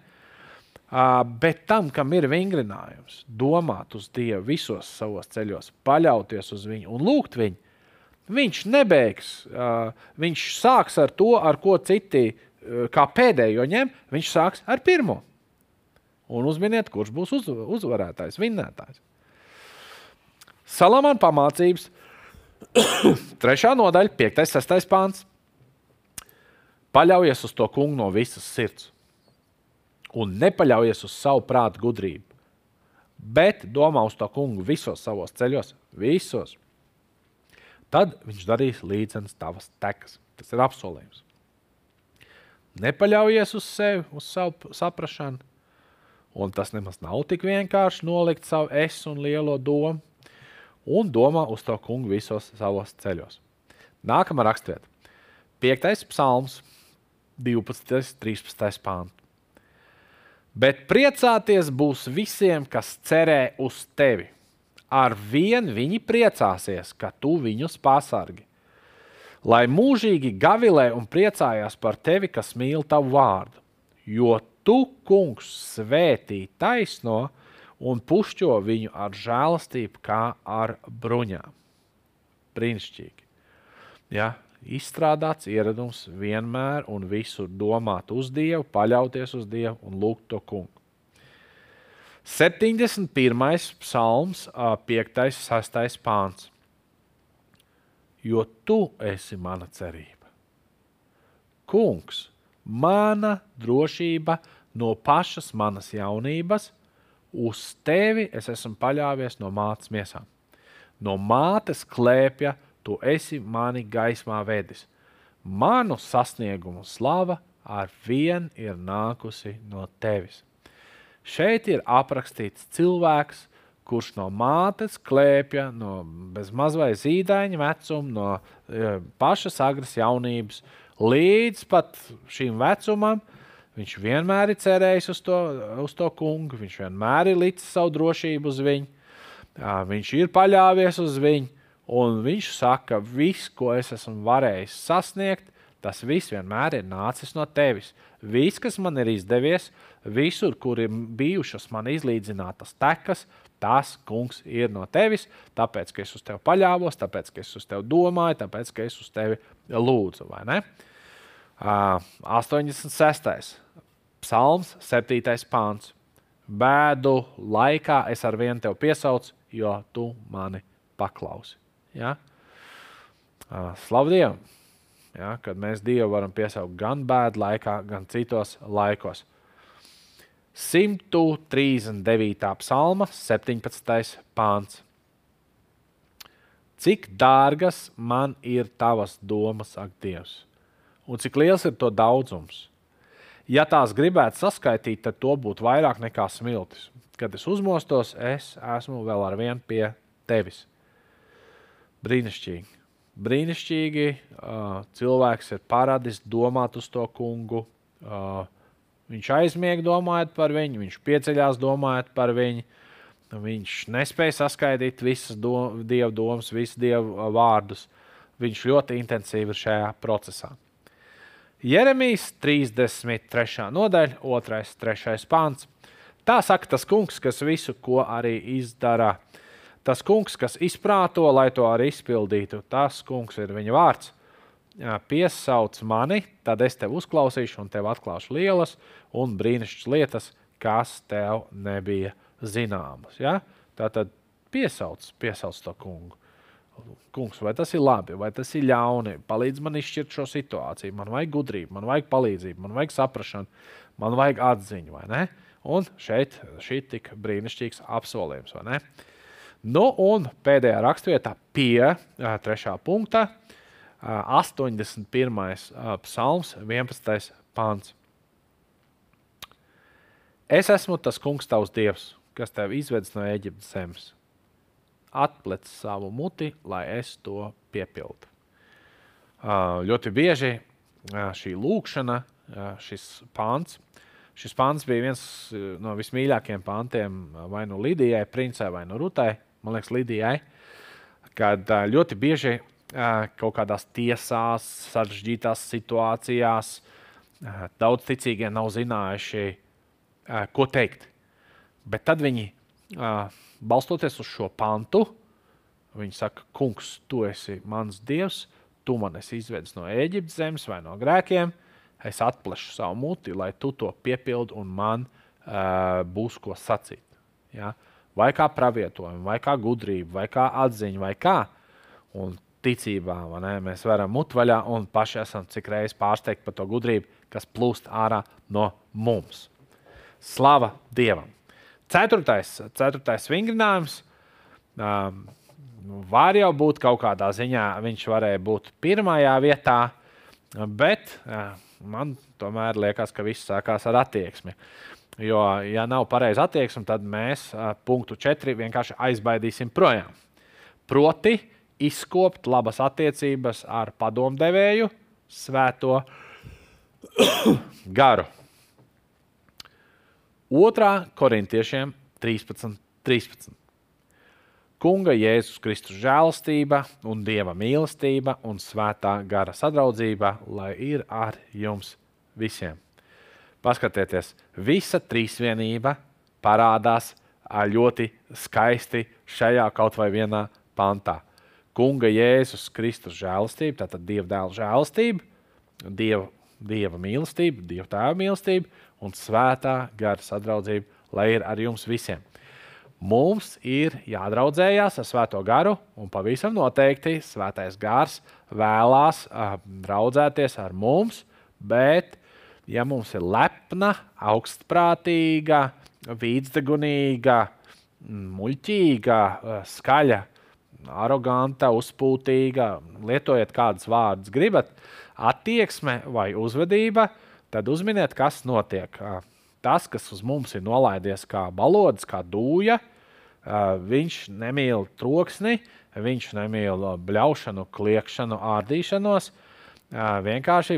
Uh, bet tam, kam ir vingrinājums, domāt uz Dievu visos savos ceļos, paļauties uz viņu un lūgt viņu, Viņš nebeigs. Viņš sāks ar to, ar ko citi kā pēdējo ņem. Viņš sāks ar pirmo. Un uzminiet, kurš būs uz, uzvarētājs, vinnētājs. Salamāna pamācības, trešā nodaļa, 5. un 6. pāns. Paļaujies uz to kungu no visas sirds un nepaļaujies uz savu prātu gudrību, bet domā uz to kungu visos savos ceļos, visos tad viņš darīs līdzenas tavas tekas. Tas ir apsolījums. Nepaļaujies uz sevi, uz savu saprāšanu, un tas nemaz nav tik vienkārši nolikt savu es un lielo domu, un domā uz to kungu visos savos ceļos. Nākamā rakstvieta, 5. psalms, 12. 13. pāns. Bet priecāties būs visiem, kas cerē uz tevi ar vien viņi priecāsies, ka tu viņus pasargi. Lai mūžīgi gavilē un priecājās par tevi, kas mīl tavu vārdu, jo tu, kungs, svētī taisno un pušķo viņu ar žēlastību, kā ar bruņām. Brīnišķīgi. Ja? Izstrādāts ieradums vienmēr un visur domāt uz Dievu, paļauties uz Dievu un lūgt to kungu. 71. psalms, 5. 6. pāns. Jo tu esi mana cerība. Kungs, mana drošība no pašas manas jaunības, uz tevi es esmu paļāvies no mātes miesām. No mātes klēpja tu esi mani gaismā vedis. Manu sasniegumu slava ar vien ir nākusi no tevis. Šeit ir aprakstīts cilvēks, kurš no mātes klēpja, no bezmazliet zīdaiņa vecuma, no e, pašas agras jaunības līdz pat šim vecumam. Viņš vienmēr ir cerējis uz to, uz to kungu, viņš vienmēr ir licis savu drošību uz viņu, viņš ir paļāvies uz viņu, un viņš saka, viss, ko es esmu varējis sasniegt, Tas viss vienmēr ir nācis no tevis. Viss, kas man ir izdevies, visur, kur ir bijušas man izlīdzinātas tekas, tas, kungs, ir no tevis. Tāpēc, ka es uz tevi paļāvos, tāpēc, ka es uz tevi domāju, tāpēc, ka es uz tevi lūdzu. Uh, 86. Psalms, 7. pāns. Bēdu laikā es ar vienu tevi piesaucu, jo tu mani paklausi. Ja? Uh, Slavu Dievam! Ja, kad mēs Dievu varam piesaukt gan bēdu laikā, gan citos laikos. 139. psalma, 17. pāns. Cik dārgas man ir tavas domas, ak, Dievs, un cik liels ir to daudzums? Ja tās gribētu saskaitīt, tad to būtu vairāk nekā smiltis. Kad es uzmostos, es esmu vēl ar vienu pie tevis. Brīnišķīgi brīnišķīgi. Uh, cilvēks ir paradis domāt uz to kungu. Uh, viņš aizmiega domājot par viņu, viņš pieceļās domājot par viņu. Viņš nespēja saskaidīt visas do, dievu domas, visus dievu vārdus. Viņš ļoti intensīvi ir šajā procesā. Jeremijas 33. nodaļa, 2. un 3. pāns. Tā saka tas kungs, kas visu, ko arī izdara Tas kungs, kas izprāto, lai to arī izpildītu, tas kungs ir viņa vārds. Piesauc mani, tad es tevi uzklausīšu un tev atklāšu lielas un brīnišķīgas lietas, kas tev nebija zināmas. Ja? Tā tad piesauc, piesauc to kungu. Kungs, vai tas ir labi, vai tas ir ļauni? Palīdz man izšķirt šo situāciju. Man vajag gudrību, man vajag palīdzību, man vajag saprāšanu, man vajag atziņu. Un šeit šī tik brīnišķīgs apsolījums. Nu, un pēdējā raksturvietā pie trešā punkta, 81. psalms, 11. pāns. Es esmu tas kungs, tavs dievs, kas tev izvedis no Eģiptes zemes. Atplec savu muti, lai es to piepildu. Ļoti bieži šī lūkšana, šis pāns, šis pāns bija viens no vismīļākajiem pāntiem vai nu Lidijai, princē, vai nu Rutai man liekas, Lidijai, kad ļoti bieži kaut kādās tiesās, sarežģītās situācijās daudz ticīgie nav zinājuši, ko teikt. Bet tad viņi, balstoties uz šo pantu, viņi saka, Kungs, tu esi mans dievs, tu man esi izvedis no Eģiptes zemes vai no grēkiem. Es atplašu savu muti, lai tu to piepildi un man uh, būs ko sacīt. Ja? Vai kā pravietojumu, vai kā gudrību, vai kā atziņu, vai kā. Un ticībā mēs varam mut vaļā un paši esam cik reizes pārsteigti par to gudrību, kas plūst ārā no mums. Slava Dievam! Ceturtais, ceturtais vingrinājums. Um, var jau būt kaut kādā ziņā, viņš varēja būt pirmajā vietā, bet uh, man tomēr liekas, ka viss sākās ar attieksmi. Jo, ja nav pareiza attieksme, tad mēs punktu 4 vienkārši aizbaidīsim projām. Proti, izkopt labas attiecības ar padomdevēju, svēto garu. Otrā korintiešiem 13, 13. Kunga Jēzus Kristus žēlastība un Dieva mīlestība un svētā gara sadraudzība, lai ir ar jums visiem. Paskatieties, visa trīsvienība parādās ļoti skaisti šajā kaut vai vienā pantā. Kunga Jēzus Kristus žēlastība, tātad Dieva dēla žēlastība, Dieva, Dieva mīlestība, Dieva tēva mīlestība un svētā gara sadraudzība, lai ir ar jums visiem. Mums ir jādraudzējās ar Svēto garu, un pavisam noteikti Svētais gars vēlās uh, draudzēties ar mums, bet ja mums ir lepna, augstprātīga, vīdzdegunīga, muļķīga, skaļa, aroganta, uzpūtīga, lietojiet kādus vārdus gribat, attieksme vai uzvedība, tad uzminiet, kas notiek. Tas, kas uz mums ir nolaidies kā balodis, kā dūja, viņš nemīl troksni, viņš nemīl bļaušanu, kliekšanu, ārdīšanos. Vienkārši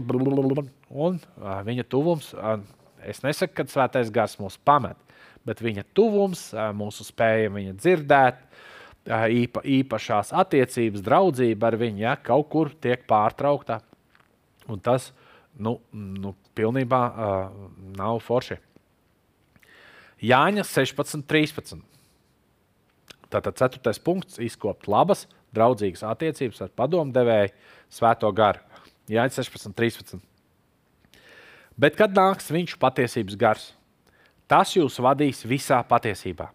Un viņa tuvums, es nesaku, ka svētais gars mūs pamet, bet viņa tuvums, mūsu spēja viņu dzirdēt, īpa, īpašās attiecības, draudzība ar viņu, ja kaut kur tiek pārtraukta. Un tas nu, nu, pilnībā uh, nav forši. Jāņa 16, 13. Tātad ceturtais punkts - izkopt labas, draudzīgas attiecības ar padomdevēju, svēto garu. Jāņa 16, 13. Bet kad nāks viņš patiesības gars, tas jūs vadīs visā patiesībā.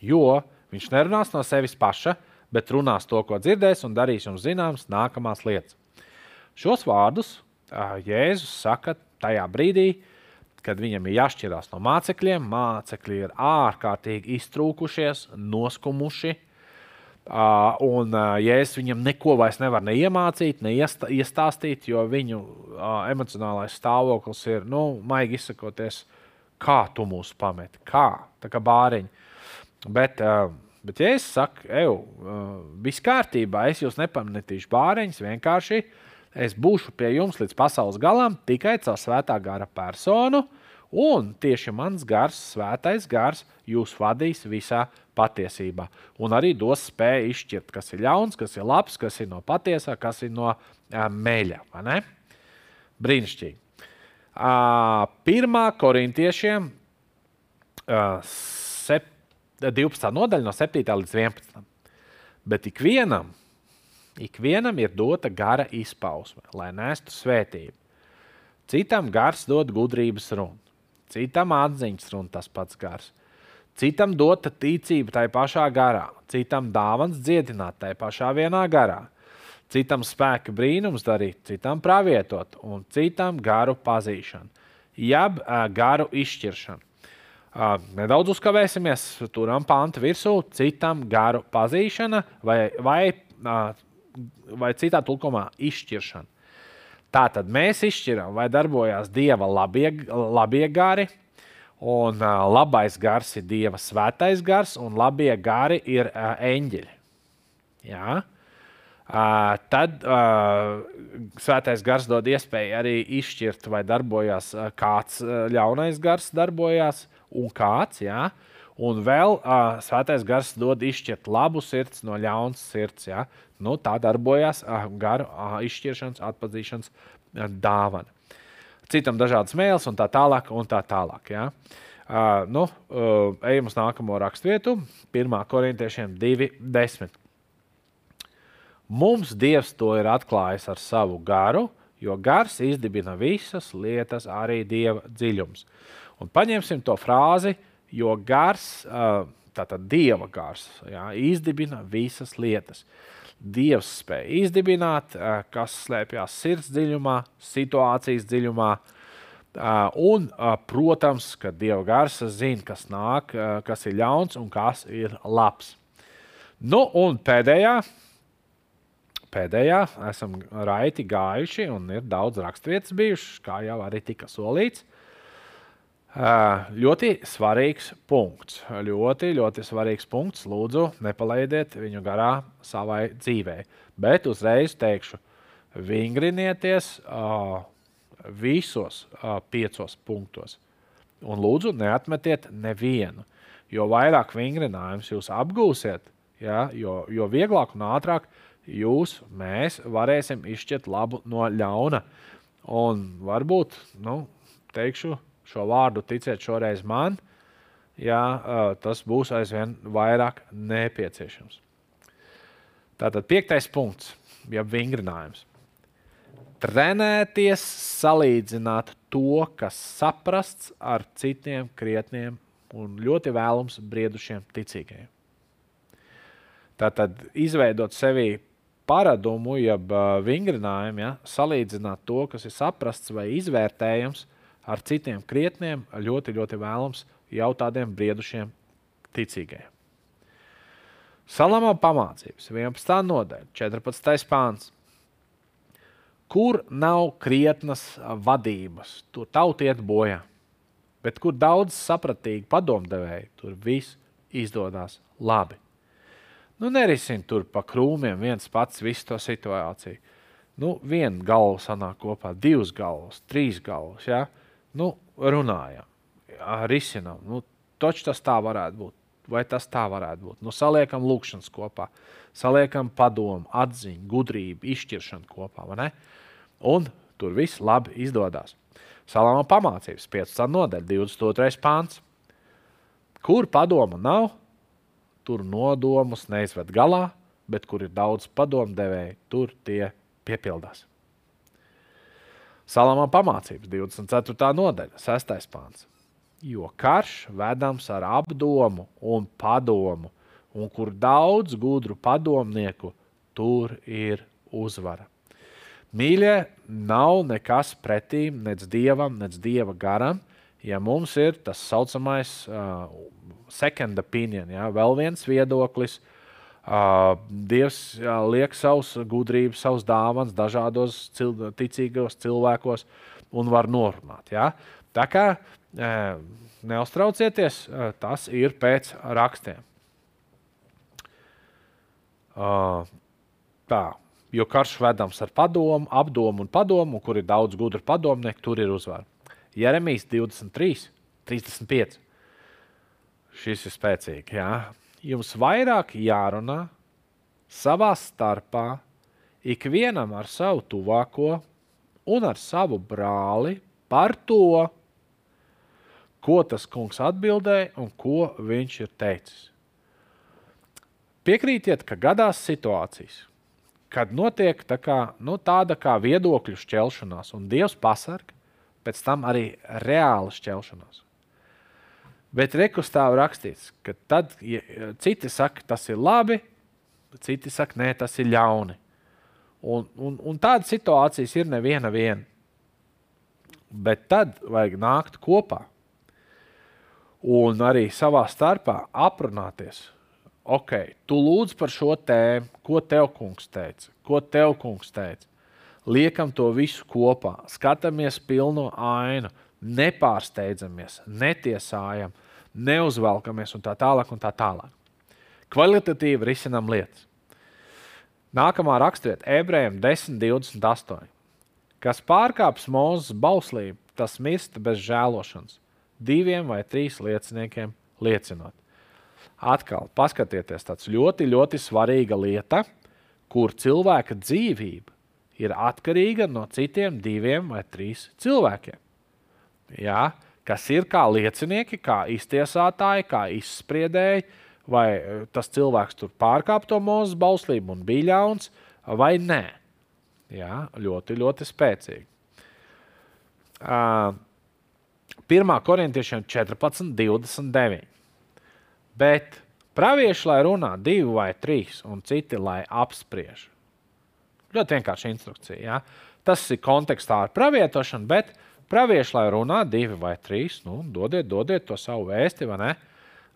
Jo viņš nerunās no sevis paša, bet runās to, ko dzirdēs, un darīs jums zināmas nākamās lietas. Šos vārdus Jēzus saka tajā brīdī, kad viņam ir jāšķirās no mācekļiem. Mācekļi ir ārkārtīgi iztrūkušies, noskumuši. Un Jēzus viņam neko vairs nevar ne iemācīt, ne iestāstīt, jo viņu emocionālais stāvoklis ir, nu, maigi izsakoties, kā tu mūs pameti, kā, tā kā bāriņi. Bet, bet ja es saku, ej, viss kārtībā, es jūs nepametīšu bāriņus, vienkārši Es būšu pie jums līdz pasaules galam tikai caur svētā gara personu, un tieši mans gars, svētais gars, jūs vadīs visā patiesībā. Un arī dos spēju izšķirt, kas ir ļauns, kas ir labs, kas ir no patiesā, kas ir no meļa. Brīnišķīgi. Uh, pirmā korintiešiem uh, sep, 12. nodaļa no 7. līdz 11. Bet ikvienam Ikvienam ir dota gara izpausme, lai nestu svētību. Citam gars dod gudrības runu, citam atziņas runa tas pats gars. Citam dota ticība tajā pašā garā, citam dāvāns dziedināt tajā pašā vienā garā, citam spēka brīnums darīt, citam pravietot un citam garu pazīšanu, jeb garu izšķiršanu. Nedaudz uzkavēsimies, turam pantu virsū, citam garu pazīšana vai, vai vai citā tulkumā izšķiršana. Tātad mēs izšķiram, vai darbojas dieva labie, labie gari, un labais gars ir dieva svētais gars, un labie gari ir eņģeļi. Jā. Uh, tad uh, svētais gars dod iespēju arī izšķirt, vai darbojas uh, kāds ļaunais gars, darbojas un kāds. Jā. Un vēl uh, svētais gars dod izšķirt labu sirds no ļaunas sirds. Ja? Nu, tā darbojas uh, garu uh, izšķiršanas, atpazīšanas uh, dāvana. Citam dažādas mēls un tā tālāk. Un tā tālāk ja? uh, nu, uh, ejam uz nākamo raksturvietu, 1. korintiešiem 2.10. Mums Dievs to ir atklājis ar savu garu, jo gars izdibina visas lietas, arī Dieva dziļums. Un paņemsim to frāzi, uh, jo gars, tātad dieva gars, jā, izdibina visas lietas. Dievs spēja izdibināt, kas slēpjas sirds dziļumā, situācijas dziļumā. Un, protams, ka Dieva gars zina, kas nāk, kas ir ļauns un kas ir labs. Nu, un pēdējā, pēdējā esam raiti gājuši, un ir daudz raksturvietas bijušas, kā jau arī tika solīts. Ļoti svarīgs punkts. Ļoti, ļoti svarīgs punkts. Lūdzu, nepalaidiet viņu garā savai dzīvei. Bet uzreiz teikšu, vingrinieties uh, visos uh, piecos punktos. Un lūdzu, neatmetiet nevienu. Jo vairāk vingrinājumus jūs apgūsiet, ja, jo, jo vieglāk un ātrāk jūs, mēs varēsim izšķirt labu no ļauna. Un varbūt, nu, teikšu, šo vārdu ticiet šoreiz man, ja tas būs aizvien vairāk nepieciešams. Tātad piektais punkts, jeb vingrinājums. Trenēties, salīdzināt to, kas saprasts ar citiem krietniem un ļoti vēlams briedušiem ticīgajiem. Tātad izveidot sevī paradumu, jeb vingrinājumu, ja, salīdzināt to, kas ir saprasts vai izvērtējams, ar citiem krietniem, ļoti, ļoti vēlams jau tādiem briedušiem ticīgajiem. Salamā pamācības 11. nodaļa, 14. pāns. Kur nav krietnas vadības, tur tauta iet bojā, bet kur daudz sapratīgi padomdevēji, tur viss izdodas labi. Nu, nerisini tur pa krūmiem viens pats visu to situāciju. Nu, viena galva sanāk kopā, divas galvas, trīs galvas. Ja? Nu, runājam, risinām. Nu, taču tas tā varētu būt. Vai tas tā varētu būt? Nu, saliekam, lūkšanas kopā, saliekam padomu, atziņu, gudrību, izšķiršanu kopā. Un tur viss labi izdodas. Salāma pamācības, 15. nodaļa, 22. pāns. Kur padoma nav, tur nodomus neizved galā, bet kur ir daudz padomdevēju, tur tie piepildās. Salamā pamācības 24. nodaļa, 6. pāns. Jo karš vedams ar apdomu un padomu, un kur daudz gudru padomnieku, tur ir uzvara. Mīļie, nav nekas pretīm nec dievam, nec dieva garam, ja mums ir tas saucamais uh, second opinion, ja, vēl viens viedoklis. Uh, Dievs liek savus gudrības, savus dāvanas dažādos cil ticīgos cilvēkos un var norunāt. Ja? Tā kā neuztraucieties, tas ir pēc rakstiem. Tā, jo karš vedams ar padomu, apdomu un padomu, kur ir daudz gudru padomnieku, tur ir uzvara. Jeremijas 23, 35. Šis ir spēcīgi. Jums vairāk jārunā savā starpā, ikvienam ar savu tuvāko un ar savu brāli par to, ko tas kungs atbildēja un ko viņš ir teicis. Piekrītiet, ka gadās situācijas, kad notiek tā kā, nu, tāda kā viedokļu šķelšanās, un Dievs pasarg, pēc tam arī reāla šķelšanās. Bet rekustāv rakstīts, ka tad ja, citi saka, tas ir labi, citi saka, nē, tas ir ļauni. Un, un, un tādas situācijas ir neviena viena. Bet tad vajag nākt kopā un arī savā starpā aprunāties. Ok, tu lūdz par šo tēmu, ko tev kungs teica, ko tev kungs teica. Liekam to visu kopā, skatāmies pilno ainu, nepārsteidzamies, netiesājam, neuzvelkamies un tā tālāk. Un tā tālāk. Kvalitatīvi risinām lietas. Nākamā rakstvieta, ebrejiem 10, 28. Kas pārkāps mūzes bauslību, tas mirst bez žēlošanas diviem vai trīs lieciniekiem liecinot. Atkal paskatieties, tāds ļoti, ļoti svarīga lieta, kur cilvēka dzīvība ir atkarīga no citiem diviem vai trīs cilvēkiem. Jā, kas ir kā liecinieki, kā iztiesātāji, kā izspriedēji, vai e, tas cilvēks tur pārkāpa to mūzes bauslību un bija ļauns, vai nē. Jā, ļoti, ļoti spēcīgi. Uh, 1. korintiešiem 14, 29. Bet pravieši, lai runā divi vai trīs, un citi, lai apspriež. Ļoti vienkārši instrukcija. Ja? Tas ir kontekstā ar pravietošanu, bet pravieši, lai runā divi vai trīs, nu, dodiet, dodiet to savu vēsti, vai ne?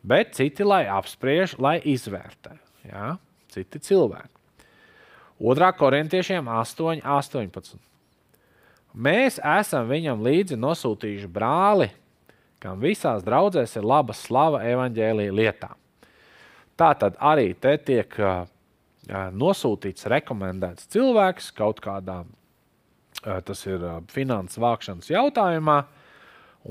Bet citi, lai apspriež, lai izvērtē. Ja? Citi cilvēki. 2. korintiešiem 8, 18. Mēs esam viņam līdzi nosūtījuši brāli, kam visās draudzēs ir laba slava evaņģēlīja lietām. Tā tad arī te tiek uh, nosūtīts, rekomendēts cilvēks kaut kādā, uh, tas ir uh, finanses vākšanas jautājumā,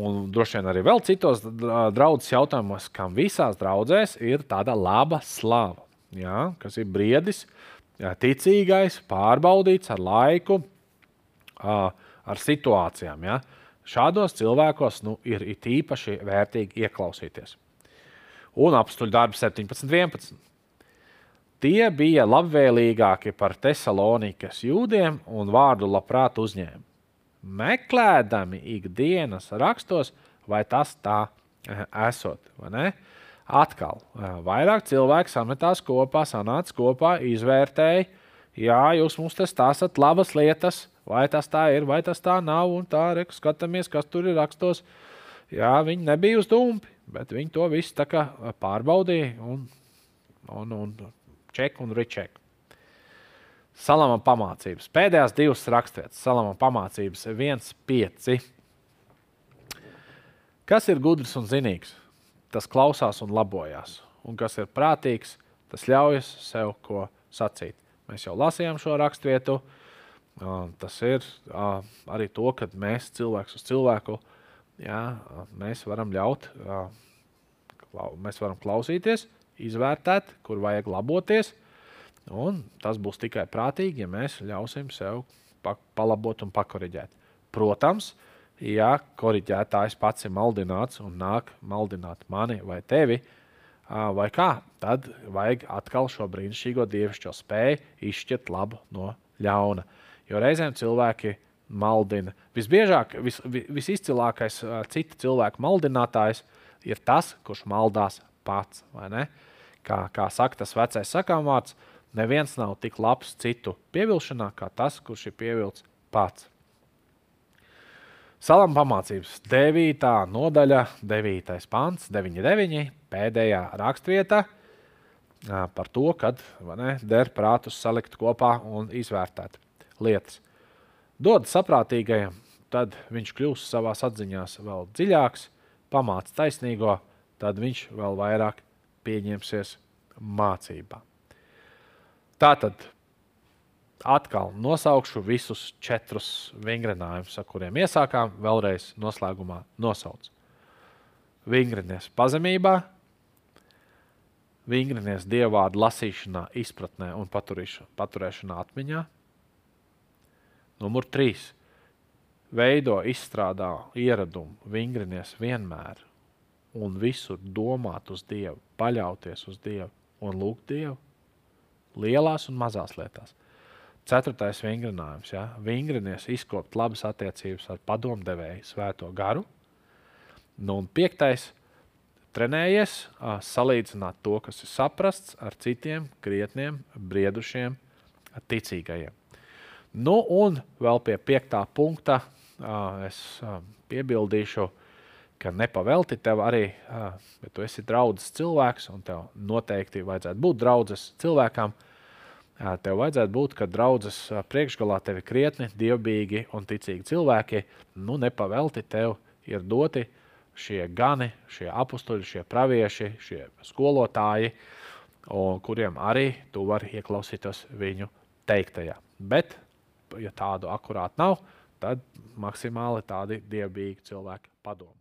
un droši vien arī vēl citos draudzes jautājumos, kam visās draudzēs ir tāda laba slava, ja, kas ir briedis, ticīgais, pārbaudīts ar laiku. Ar situācijām. Ja? Šādos cilvēkos nu, ir īpaši vērtīgi ieklausīties. Un apstuļu darbu 17, 11. Tie bija labvēlīgāki par Tesalonikas jūdiem un vārdu labprāt uzņēma. Meklējami ikdienas rakstos, vai tas tā eh, esot. Atkal, eh, vairāk cilvēku sametās kopā, sanāca kopā, izvērtēja, jā, jūs mums te stāstat labas lietas, Vai tas tā ir, vai tas tā nav, un tā reku skatāmies, kas tur ir rakstos. Jā, viņi nebija uz dumpi, bet viņi to visu tā kā pārbaudīja un, un, un ček un reček. Salama pamācības. Pēdējās divas raksturvietas, Salama pamācības 1,5. Kas ir gudrs un zinīgs? Tas klausās un labojās. Un kas ir prātīgs, tas ļaujas sev ko sacīt. Mēs jau lasījām šo raksturvietu. Uh, Tas ir arī to, ka mēs cilvēks uz cilvēku jā, mēs varam ļaut, mēs varam klausīties, izvērtēt, kur vajag laboties. Un tas būs tikai prātīgi, ja mēs ļausim sev pa, palabot un pakoriģēt. Protams, ja korģētājs pats ir maldināts un nāk maldināt mani vai tevi, vai kā, tad vajag atkal šo brīnišķīgo dievišķo spēju izšķirt labu no ļauna. Jo reizēm cilvēki maldina. Visbiežāk, vis, visizcilākais cita cilvēka maldinātājs ir tas, kurš maldās pats. Kā, kā saka tas vecais sakāmvārds, neviens nav tik labs citu pievilšanā, kā tas, kurš ir pievilcis pats. Salam pamācības 9. nodaļa, 9. pants, 9.9. pēdējā rakstvieta par to, kad ne, der prātus salikt kopā un izvērtēt lietas. Dod saprātīgajam, tad viņš kļūs savā atziņā vēl dziļāks, pamāca taisnīgo, tad viņš vēl vairāk pieņemsies mācībā. Tātad atkal nosaukšu visus četrus vingrinājumus, ar kuriem iesākām. Vēlreiz noslēgumā nosauc. Vingrinies pazemībā, vingrinies dievvvārdu lasīšanā, izpratnē un paturēšanā atmiņā. Numur trīs veido, izstrādā ieradumu, vingrinies vienmēr un visur domāt uz Dievu, paļauties uz Dievu un lūgt Dievu lielās un mazās lietās. Ceturtais vingrinājums. Ja? Vingrinies izkopt labas attiecības ar padomdevēju svēto garu. Nu, un piektais trenējies salīdzināt to, kas ir saprasts ar citiem krietniem, briedušiem, ticīgajiem. Nu, un vēl pie piektā punkta es piebildīšu, ka nepavelti tev arī, ja tu esi draudzes cilvēks, un tev noteikti vajadzētu būt draudzes cilvēkam, tev vajadzētu būt, ka draudzes priekšgalā tev ir krietni, dievbijīgi un ticīgi cilvēki. Nu, nepavelti tev ir doti šie gani, šie apstuļi, šie pravieši, šie skolotāji, kuriem arī tu vari ieklausīties viņu teiktajā. Bet, ja tādu akurāt nav, tad maksimāli tādi dievbijīgi cilvēki padomos.